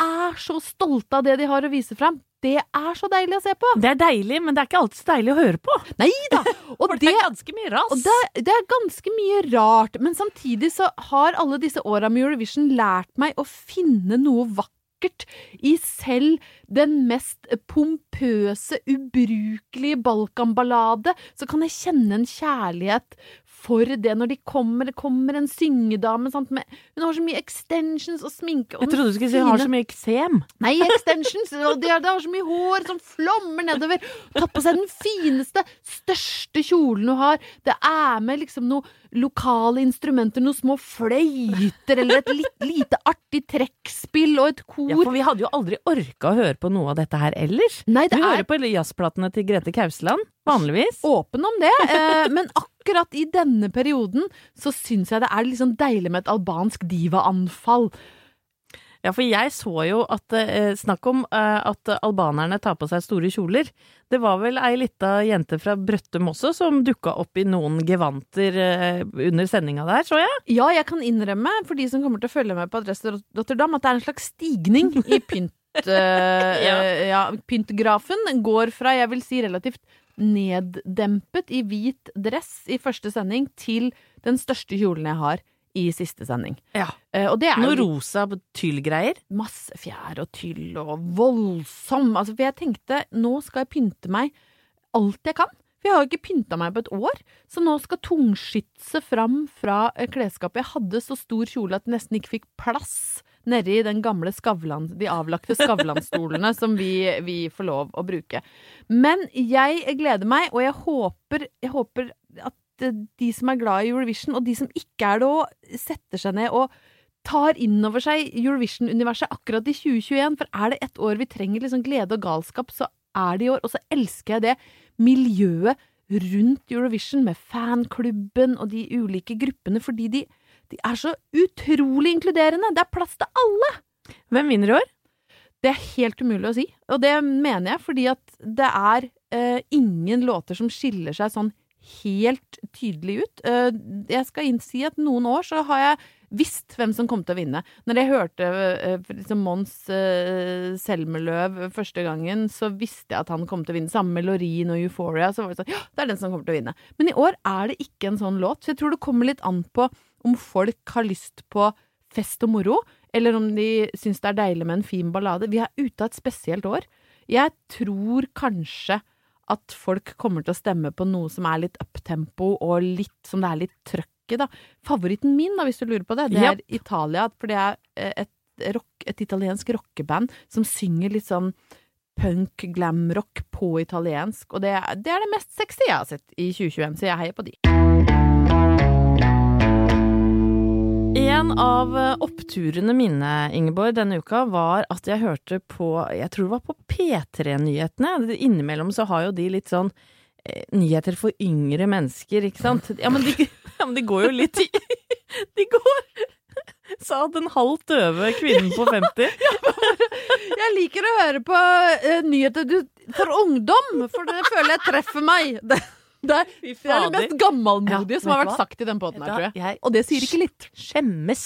er så stolte av det de har å vise fram. Det er så deilig å se på. Det er deilig, men det er ikke alltid så deilig å høre på. Nei da! Og det er ganske mye rass. Og det, det er ganske mye rart, men samtidig så har alle disse åra med Eurovision lært meg å finne noe vakkert i selv den mest pompøse, ubrukelige balkanballade. Så kan jeg kjenne en kjærlighet for det når de kommer. Det kommer en syngedame sant, med Hun har så mye extensions og sminke. Og Jeg trodde du skulle si hun har så mye eksem. Nei, extensions! Og de har, de har så mye hår som flommer nedover. Tatt på seg den fineste, største kjolen hun har. Det er med liksom noe lokale instrumenter, noen små fløyter eller et litt, lite artig trekkspill og et kor. Ja, for vi hadde jo aldri orka å høre på noe av dette her ellers. Nei, det Vi er hører på jazzplatene til Grete Kausland, vanligvis. åpen om det, eh, men akkurat i denne perioden så syns jeg det er sånn deilig med et albansk divaanfall. Ja, for jeg så jo at eh, Snakk om eh, at albanerne tar på seg store kjoler. Det var vel ei lita jente fra Brøttum også som dukka opp i noen gevanter eh, under sendinga der, så jeg. Ja, jeg kan innrømme, for de som kommer til å følge med på Adresse Rotterdam, at det er en slags stigning i pynt. eh, Ja. eh, ja, pyntgrafen går fra, jeg vil si, relativt neddempet i hvit dress i første sending til den største kjolen jeg har i siste sending. Ja. Uh, og det er Noe rosa tyllgreier. masse fjær og tyll og voldsom. Altså, for jeg tenkte nå skal jeg pynte meg alt jeg kan. For jeg har jo ikke pynta meg på et år. Så nå skal tungskytset fram fra eh, klesskapet. Jeg hadde så stor kjole at jeg nesten ikke fikk plass nedi den gamle Skavlan, de avlagte Skavlan-stolene som vi, vi får lov å bruke. Men jeg gleder meg, og jeg håper, jeg håper at eh, de som er glad i Eurovision, og de som ikke er det òg, setter seg ned og tar inn over seg Eurovision-universet akkurat i 2021. For er det ett år vi trenger liksom glede og galskap, så er det i år. Og så elsker jeg det miljøet rundt Eurovision, med fanklubben og de ulike gruppene, fordi de, de er så utrolig inkluderende. Det er plass til alle! Hvem vinner i år? Det er helt umulig å si, og det mener jeg fordi at det er eh, ingen låter som skiller seg sånn helt tydelig ut. Eh, jeg skal innsi at noen år så har jeg visst hvem som kom til å vinne. Når jeg hørte eh, liksom Mons eh, Selmeløv første gangen, så visste jeg at han kom til å vinne. Samme med Loreen og Euphoria. Så var det sånn, ja, det er den som kommer til å vinne. Men i år er det ikke en sånn låt, så jeg tror det kommer litt an på om folk har lyst på fest og moro, eller om de syns det er deilig med en fin ballade. Vi er ute av et spesielt år. Jeg tror kanskje at folk kommer til å stemme på noe som er litt uptempo, og litt som det er litt trøkk i, da. Favoritten min, da, hvis du lurer på det, det er Italia. For det er eh, et, rock, et italiensk rockeband som synger litt sånn punk, glamrock på italiensk. Og det, det er det mest sexy jeg har sett i 2021, så jeg heier på de. En av eh, oppturene mine, Ingeborg, denne uka var at jeg hørte på Jeg tror det var på P3-nyhetene. Innimellom så har jo de litt sånn eh, nyheter for yngre mennesker, ikke sant? Ja, men de, ja, men de går jo litt i De går Sa den halvt døve kvinnen på 50. Jeg liker å høre på eh, nyheter for ungdom, for det føler jeg treffer meg. Det, det, er, det er det mest gammelmodige Ja, som har vært hva? sagt i den poden her, tror jeg. jeg Og det sier ikke litt. skjemmes.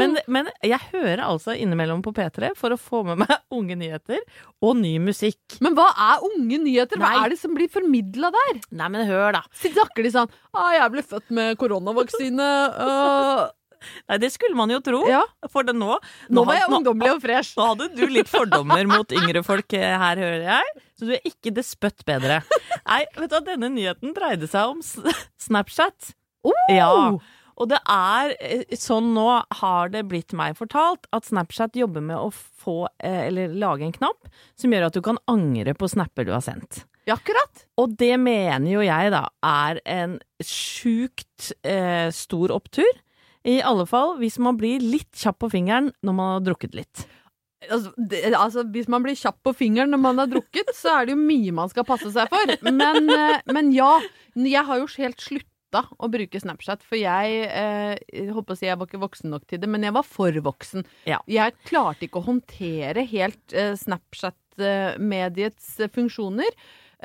Men, men jeg hører altså innimellom på P3 for å få med meg unge nyheter og ny musikk. Men hva er unge nyheter? Hva Nei. er det som blir formidla der? Nei, men hør, da. Snakker de sånn 'Å, jeg ble født med koronavaksine', Uh, Nei, det skulle man jo tro. Ja. For det nå Nå var jeg ungdommelig og fresh. Nå hadde du litt fordommer mot yngre folk eh, her, hører jeg. Så du er ikke despøtt bedre. Nei, vet du hva, denne nyheten dreide seg om Snapchat. Oh! Ja. Og det er eh, sånn nå har det blitt meg fortalt at Snapchat jobber med å få, eh, eller lage en knapp som gjør at du kan angre på snapper du har sendt. Ja, akkurat. Og det mener jo jeg da er en sjukt eh, stor opptur. I alle fall hvis man blir litt kjapp på fingeren når man har drukket litt. Altså, det, altså, hvis man blir kjapp på fingeren når man har drukket, så er det jo mye man skal passe seg for. Men, eh, men ja, jeg har jo helt slutta å bruke Snapchat, for jeg eh, håper å si jeg var ikke voksen nok til det, men jeg var for voksen. Ja. Jeg klarte ikke å håndtere helt eh, Snapchat-mediets eh, funksjoner.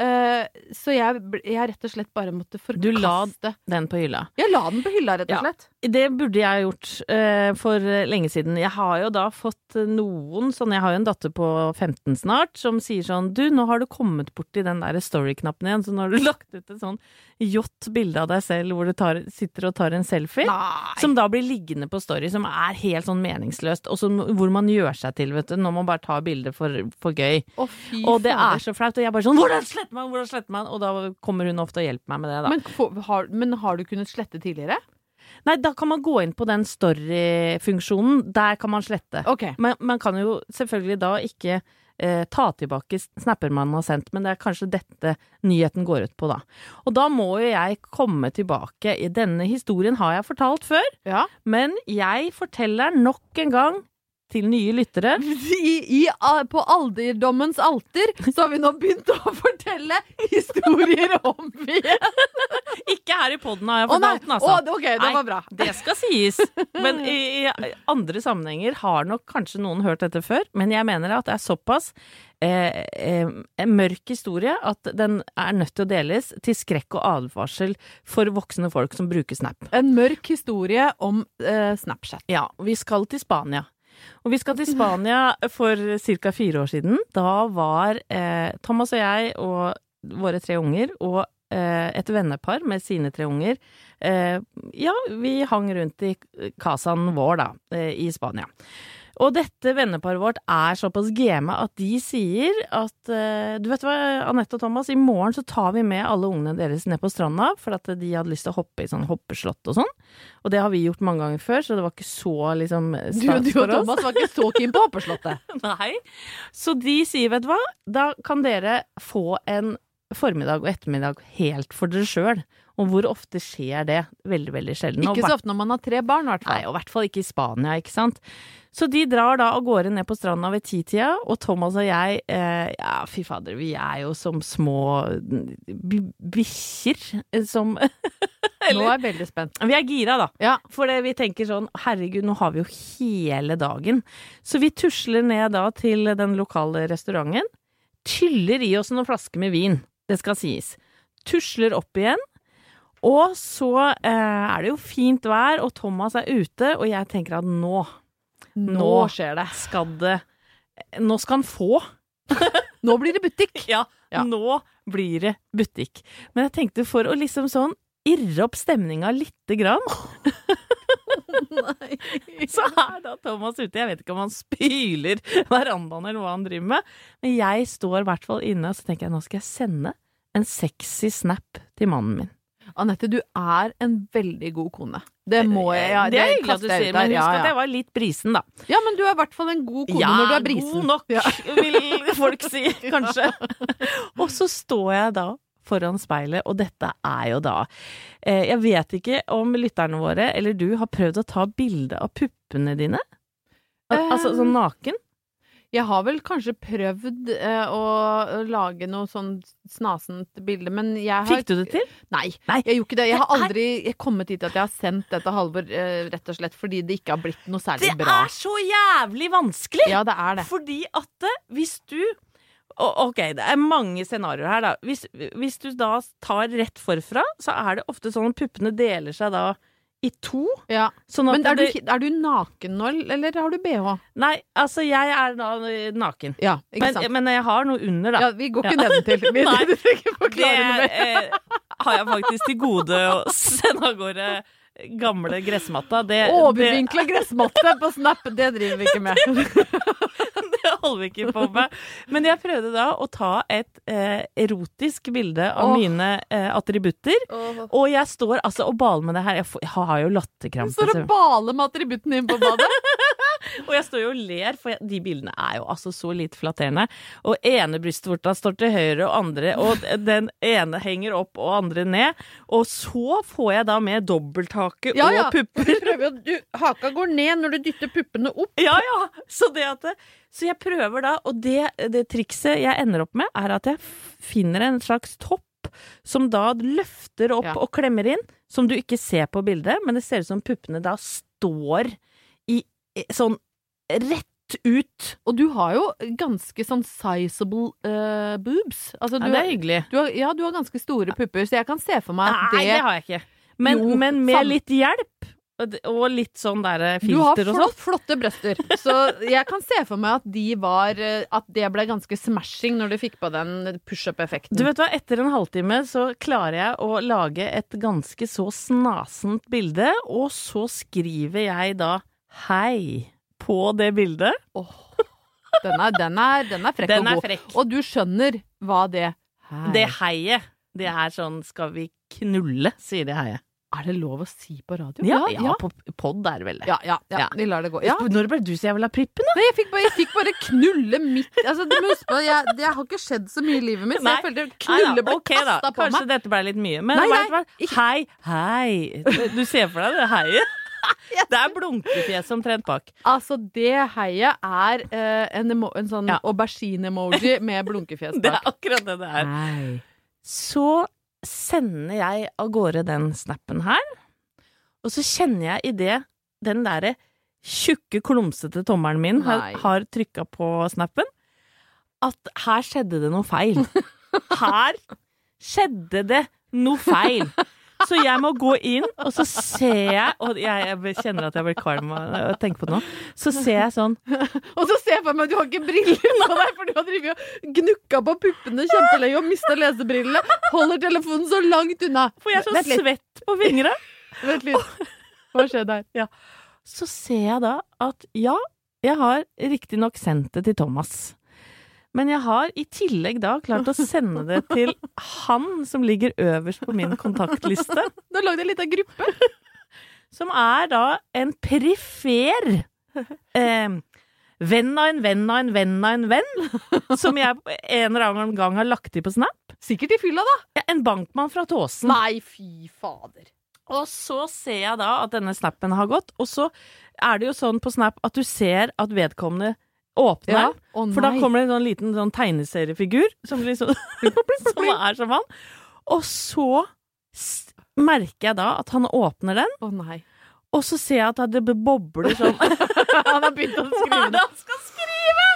Eh, så jeg, jeg rett og slett bare måtte Du la forkaste den på hylla. Jeg la den på hylla, rett og slett. Det burde jeg gjort uh, for lenge siden. Jeg har jo da fått noen sånn Jeg har jo en datter på 15 snart som sier sånn Du, nå har du kommet borti den der story-knappen igjen, så nå har du lagt ut et sånn jått bilde av deg selv hvor du tar, sitter og tar en selfie. Nei. Som da blir liggende på story, som er helt sånn meningsløst, og som, hvor man gjør seg til, vet du, når man bare tar bilder for, for gøy. Å, Og det er så flaut, og jeg bare sånn Hvordan sletter man? Hvordan sletter man? Og da kommer hun ofte og hjelper meg med det, da. men, for, har, men har du kunnet slette tidligere? Nei, da kan man gå inn på den story-funksjonen. Der kan man slette. Okay. Men man kan jo selvfølgelig da ikke eh, ta tilbake snapper man har sendt, men det er kanskje dette nyheten går ut på, da. Og da må jo jeg komme tilbake. I denne historien har jeg fortalt før, Ja. men jeg forteller nok en gang til nye lyttere. I, i, på alderdommens alter så har vi nå begynt å fortelle historier om igjen. Ikke her i poden har jeg fortalt den, altså. Å, ok, det var bra. Det skal sies. Men i, i andre sammenhenger har nok kanskje noen hørt dette før, men jeg mener at det er såpass eh, eh, en mørk historie at den er nødt til å deles til skrekk og advarsel for voksne folk som bruker Snap. En mørk historie om eh, Snapchat. Ja, vi skal til Spania. Og vi skal til Spania for ca. fire år siden. Da var eh, Thomas og jeg og våre tre unger og eh, et vennepar med sine tre unger eh, Ja, vi hang rundt i casaen vår, da, eh, i Spania. Og dette venneparet vårt er såpass game at de sier at uh, Du vet hva, Anette og Thomas, i morgen så tar vi med alle ungene deres ned på stranda, for at de hadde lyst til å hoppe i sånn hoppeslott og sånn. Og det har vi gjort mange ganger før, så det var ikke så liksom for oss. du og. Thomas var ikke så keen på Hoppeslottet. Nei. Så de sier, vet du hva, da kan dere få en formiddag og ettermiddag helt for dere sjøl. Og hvor ofte skjer det? Veldig, veldig sjelden. Ikke så ofte når man har tre barn, i hvert Nei, og i hvert fall ikke i Spania, ikke sant. Så de drar da av gårde ned på stranda ved titida, og Thomas og jeg, eh, ja fy fader, vi er jo som små bi- bikkjer eh, som Nå er jeg veldig spent. Vi er gira, da. Ja. For vi tenker sånn, herregud, nå har vi jo hele dagen. Så vi tusler ned da til den lokale restauranten. Tyller i oss noen flasker med vin, det skal sies. Tusler opp igjen. Og så eh, er det jo fint vær, og Thomas er ute, og jeg tenker at nå, Nå Nå. skjer det. skal det Nå skal han få. Nå blir det butikk. Ja, Ja. nå blir det butikk. Men jeg tenkte for å liksom sånn irre opp stemninga lite grann, så er da Thomas ute. Jeg vet ikke om han spyler verandaen eller hva han driver med, men jeg står i hvert fall inne, og så tenker jeg nå skal jeg sende en sexy snap til mannen min. Anette, du er en veldig god kone. Det må jeg ja, det er hyggelig at du sier, men husk ja, at jeg var litt brisen, da. ja, men du er i hvert fall en god kone når du er brisen. god nok, vil folk si, kanskje. og så står jeg da foran speilet, og dette er jo da eh, Jeg vet ikke om lytterne våre, eller du, har prøvd å ta bilde av puppene dine? Al altså sånn naken? Jeg har vel kanskje prøvd eh, å lage noe sånn snasent bilde, men jeg har Fikk du det til? Nei, Nei. jeg gjorde ikke det. Jeg har aldri jeg kommet hit at jeg har sendt det til Halvor, eh, rett og slett fordi det ikke har blitt noe særlig Det bra. er så jævlig vanskelig! Ja, det er det. Fordi at eh, hvis du Ok, det er mange scenarioer her, da. Hvis, hvis du da tar rett forfra, så er det ofte sånn at puppene deler seg da i to. Ja. Sånn Men er du, er du naken nå, eller har du bh? Nei, altså, jeg er da naken. Ja, Men, men jeg har noe under, da. Ja, vi går ikke nedentil. Vi Nei. du trenger ikke forklare noe mer. eh, har jeg faktisk til gode å sende av gårde gamle gressmatta. Det, det, Overvinkla gressmatte på Snap, det driver vi ikke med. Det holder vi ikke på med. Men jeg prøvde da å ta et eh, erotisk bilde av oh. mine eh, attributter. Og jeg står altså og baler med det her. Jeg, får, jeg har jo latterkrampe. Står og baler med attributtene din på badet. Og jeg står jo og ler, for jeg, de bildene er jo altså så lite flatterende. Og ene brystvorta står til høyre, og andre Og den ene henger opp, og andre ned. Og så får jeg da med dobbelthake Ja, ja. og pupper. Du du, haka går ned når du dytter puppene opp. Ja, ja. Så, det at det, så jeg prøver da, og det, det trikset jeg ender opp med, er at jeg finner en slags topp som da løfter opp Ja. og klemmer inn, som du ikke ser på bildet, men det ser ut som puppene da står i sånn rett ut. Og du har jo ganske sånn sizable uh, boobs. Altså, du, Ja, det er hyggelig. du har, ja, du har ganske store pupper, så jeg kan se for meg at det Nei, det har jeg ikke. Men, Jo, men med litt hjelp Og, litt sånn der har filter og sånn. Du har flotte brøster, så jeg kan se for meg at de var eh, At det ble ganske smashing når du fikk på den pushup-effekten. Du vet hva, etter en halvtime så klarer jeg å lage et ganske så snasent bilde, og så skriver jeg da hei på det bildet. Den er, den er, den er frekk Den og god. frekk. Og du skjønner hva det er. Det heiet, det er sånn skal vi knulle, sier det heiet. Er det lov å si på radio? Ja, ja, på pod er det vel det. ja, ja, ja. Ja. Vi lar det gå. Ja. Når ble du så jævla prippen, da? Nei, jeg fikk bare, jeg fikk bare knulle midt Altså, du må huske på, jeg, det har ikke skjedd så mye i livet mitt, så Nei. jeg følte knulle da, ble okay, kasta på Kanskje meg. dette ble litt mye. Men Nei, nei, hei, hei. Du ser for deg det heiet? Det er blunkefjes omtrent bak. Altså, det heiet er uh, en, emo en sånn Ja. aubergine-emoji med blunkefjes Det er akkurat det det er. Nei. Så sender jeg av gårde den snappen her, og så kjenner jeg idet den derre tjukke, klumsete tommelen min har, har trykka på snappen, at her skjedde det noe feil. Her skjedde det noe feil. Så jeg må gå inn, og så ser jeg Og jeg, jeg kjenner at jeg blir kvalm av å tenke på det nå. Så ser jeg sånn Og så ser jeg for meg at du har ikke briller på deg, for du har drevet og gnukka på puppene kjempelenge og mista lesebrillene. Holder telefonen så langt unna. For jeg er så svett på fingra. Vent litt. Hva skjedde her? Så ser jeg da at ja, jeg har riktignok sendt det til Thomas. Men jeg har i tillegg da klart å sende det til han som ligger øverst på min kontaktliste. Du har lagd en lita gruppe. Som er da en perifer eh, venn av en venn av en venn av en venn. Som jeg en eller annen gang har lagt i på Snap. Sikkert i fylla, da. Ja, En bankmann fra Tåsen. Nei, fy fader. Og så ser jeg da at denne snappen har gått, og så er det jo sånn på Snap at du ser at vedkommende åpner Ja. den. For da kommer det en sånn liten sånn tegneseriefigur som, liksom, som er som han. Og så merker jeg da at han åpner den, Å nei. og så ser jeg at det bobler sånn. Han har begynt å skrive. Hva er det han skal skrive?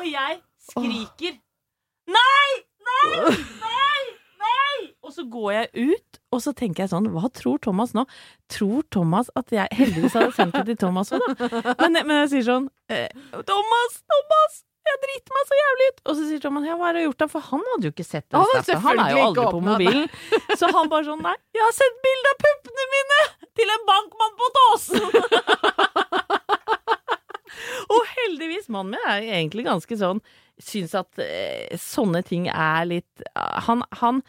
Og jeg skriker Oh. Nei! Nei! Nei! Og så går jeg ut, og så tenker jeg sånn Hva tror Thomas nå? Tror Thomas at jeg Heldigvis hadde sendt det til Thomas òg, da. Men, men jeg sier sånn eh, Thomas! Thomas! Jeg driter meg så jævlig ut! Og så sier Thomas ja, hva har du gjort da? For han hadde jo ikke sett den Han snappen. Han er jo aldri på mobilen. Så han bare sånn nei, jeg har sendt bilde av puppene mine til en bankmann på Tåsen! Og heldigvis, mannen min er egentlig ganske sånn Syns at eh, sånne ting er litt han, han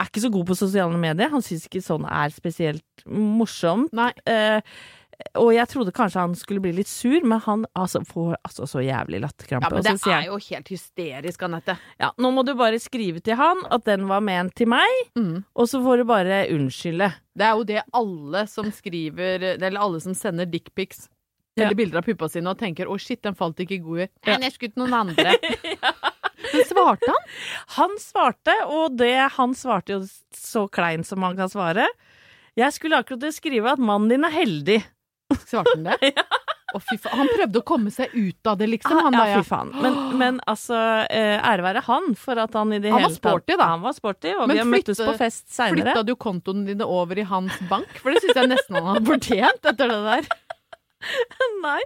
er ikke så god på sosiale medier. Han syns ikke sånn er spesielt morsomt. Nei. Eh, og jeg trodde kanskje han skulle bli litt sur, men han altså, får altså så jævlig latterkrampe. Ja, men det er jo helt hysterisk, Anette. ja, nå må du bare skrive til han at den var ment til meg, Mm. og så får du bare unnskylde. Det er jo det alle som skriver Eller alle som sender dickpics Ja. eller bilder av puppa sine og tenker 'å shit, den falt ikke god i'. Ja. Men jeg skutt noen andre. Men svarte han? Han svarte, og det han svarte jo så klein som man kan svare. Jeg skulle akkurat skrive at mannen din er heldig. Svarte han det? ja. faen. Han prøvde å komme seg ut av det, liksom. Han, ja, fy faen. Men, men altså, eh, ære være han for at han i det Han var hele tatt sporty, da. Han var sporty, og Men vi har møttes på fest seinere. Flytta du kontoene dine over i hans bank? For det syns jeg nesten han har fortjent etter det der. Nei.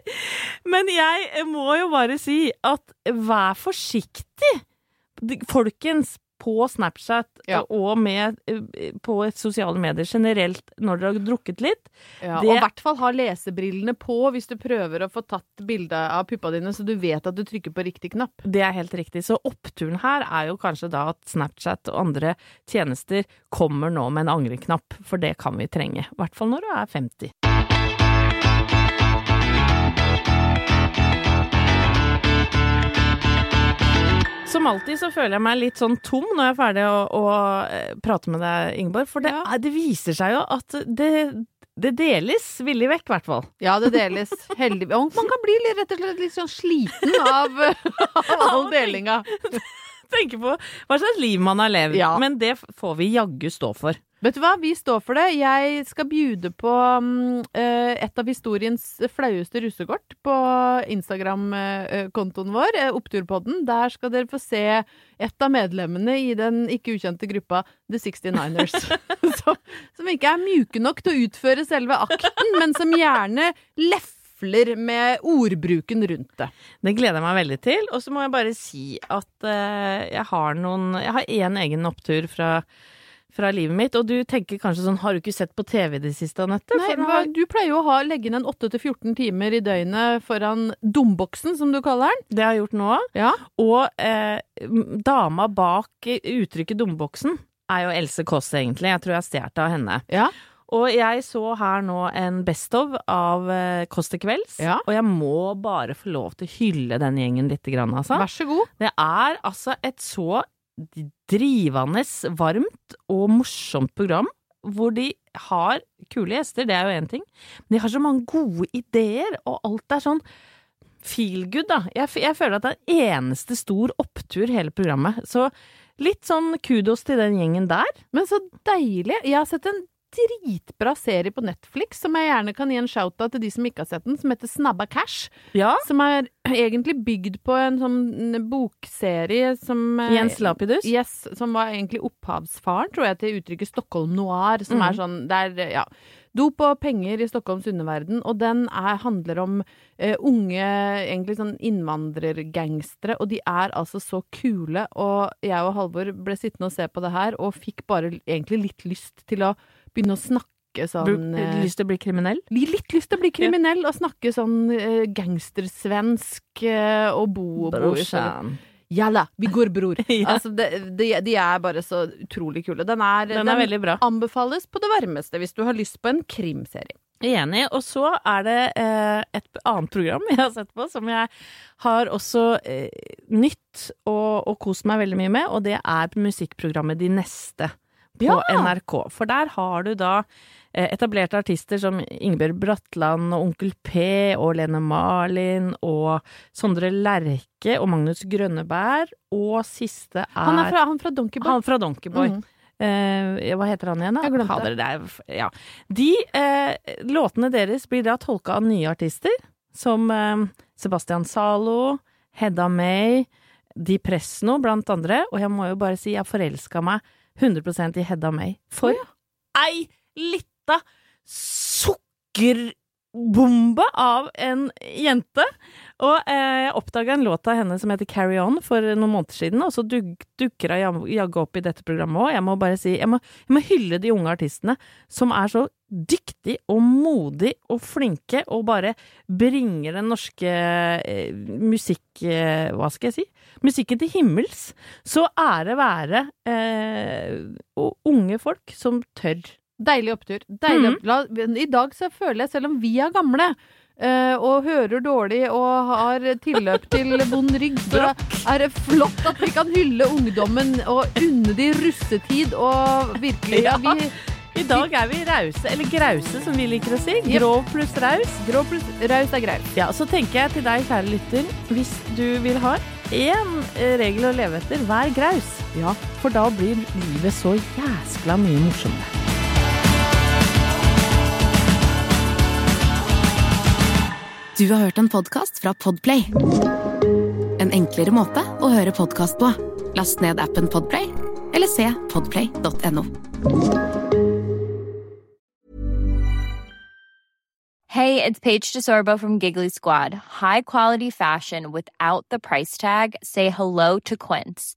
Men jeg må jo bare si at vær forsiktig, folkens, på Snapchat Ja. og med, eh, på sosiale medier generelt når dere har drukket litt. Ja, Det- Og i hvert fall ha lesebrillene på hvis du prøver å få tatt bilde av puppa dine, så du vet at du trykker på riktig knapp. Det er helt riktig. Så oppturen her er jo kanskje da at Snapchat og andre tjenester kommer nå med en angreknapp, for det kan vi trenge. I hvert fall når du er 50. Som alltid så føler jeg meg litt sånn tom når jeg er ferdig å, å eh, prate med deg, Ingeborg. For det, Ja. det viser seg jo at det, det deles villig vekk, i hvert fall. Ja, det deles. Heldigvis. Og man kan bli litt, rett og slett litt sånn sliten av, av all delinga. Tenke på hva slags liv man har levd. Ja. Men det får vi jaggu stå for. Vet du hva, vi står for det. Jeg skal bjude på eh, et av historiens flaueste russekort på Instagram-kontoen vår, eh, Oppturpodden. Der skal dere få se et av medlemmene i den ikke ukjente gruppa The 69ers. som, som ikke er mjuke nok til å utføre selve akten, men som gjerne leffer med ordbruken rundt det. Det gleder jeg meg veldig til. Og så må jeg bare si at uh, jeg har noen Jeg har én egen opptur fra fra livet mitt, og du tenker kanskje sånn, har du ikke sett på TV det siste, Anette? Nei, har- du pleier jo å ha, legge inn en 8-14 timer i døgnet foran domboksen, som du kaller den. Det har jeg gjort nå. Ja. Og eh, dama bak uttrykket dumboksen er jo Else Kåss, egentlig. Jeg tror jeg stjal det av henne. Ja. Og jeg så her nå en Best of av eh, Kåss til kvelds, Ja. og jeg må bare få lov til å hylle den gjengen litt, altså. Vær så god. Det er altså et så drivende, varmt og morsomt program, hvor de har kule gjester, det er jo én ting, men de har så mange gode ideer, og alt er sånn feel good, da. Jeg, jeg føler at det er eneste stor opptur hele programmet. Så litt sånn kudos til den gjengen der. Men så deilig. Jeg har sett en dritbra serie på Netflix som jeg gjerne kan gi en shout-out til de som ikke har sett den, som heter Snabba Cash. Ja. Som er egentlig bygd på en sånn bokserie som eh, Jens Lapidus. Yes, som var egentlig opphavsfaren, tror jeg, til uttrykket Stockholm noir, som mm. er sånn Det er, ja Dop og penger i Stockholms underverden, og den er, handler om eh, unge, egentlig sånn innvandrergangstere, og de er altså så kule, og jeg og Halvor ble sittende og se på det her, og fikk bare egentlig litt lyst til å begynne å snakke sånn eh, Lyst til å bli kriminell? Litt lyst til å bli kriminell og snakke sånn uh, gangstersvensk uh, og bo, og bo i sjøen. Jalla, vi går, bror. Ja. Altså, de, de, de er bare så utrolig kule. Den er, Den er den bra. anbefales på det varmeste hvis du har lyst på en krimserie. Enig. Og så er det eh, et annet program jeg har sett på, som jeg har også eh, nytt og, og kost meg veldig mye med, og det er musikkprogrammet De neste på Ja! NRK. For der har du da eh, etablerte artister som Ingebjørg Bratland og Onkel P og Lene Marlin og Sondre Lerche og Magnus Grønneberg, og siste er Han er fra, han fra Donkeyboy. han fra Donkeyboy. Mhm. Eh, hva heter han igjen, da? Jeg glemte Fader, det. Ja. De eh, låtene deres blir da tolka av nye artister, som eh, Sebastian Zalo, Hedda May, Di Presno, blant andre. Og jeg må jo bare si, jeg forelska meg 100 i Hedda May. For ei lita sukkerbombe av en jente! Og eh, jeg oppdaga en låt av henne som heter Carry On for noen måneder siden, og så duk, dukker hun jaggu opp i dette programmet òg. Jeg må bare si, jeg må, jeg må hylle de unge artistene som er så dyktige og modige og flinke, og bare bringer den norske eh, musikk... Eh, hva skal jeg si? Musikken til himmels. Så ære være eh, unge folk som tør. Deilig opptur. Deilig mm. opptur. I dag så føler jeg, selv om vi er gamle uh, og hører dårlig og har tilløp til vond rygg, så er det flott at vi kan hylle ungdommen og unne de russetid og virkelig ja, vi, I dag er vi rause, eller grause som vi liker å si. Grov pluss raus. Grå pluss raus er greit. Ja, så tenker jeg til deg, kjære lytter, hvis du vil ha én eh, regel å leve etter, vær graus. Ja, for da blir livet så jæskla mye morsommere. Du har hørt en podcast fra Podplay. En enklere måte å høre podcast på. Last ned appen Podplay, eller se podplay.no. Hey, it's Paige DeSorbo from Giggly Squad. High quality fashion without the price tag. Say hello to Quince.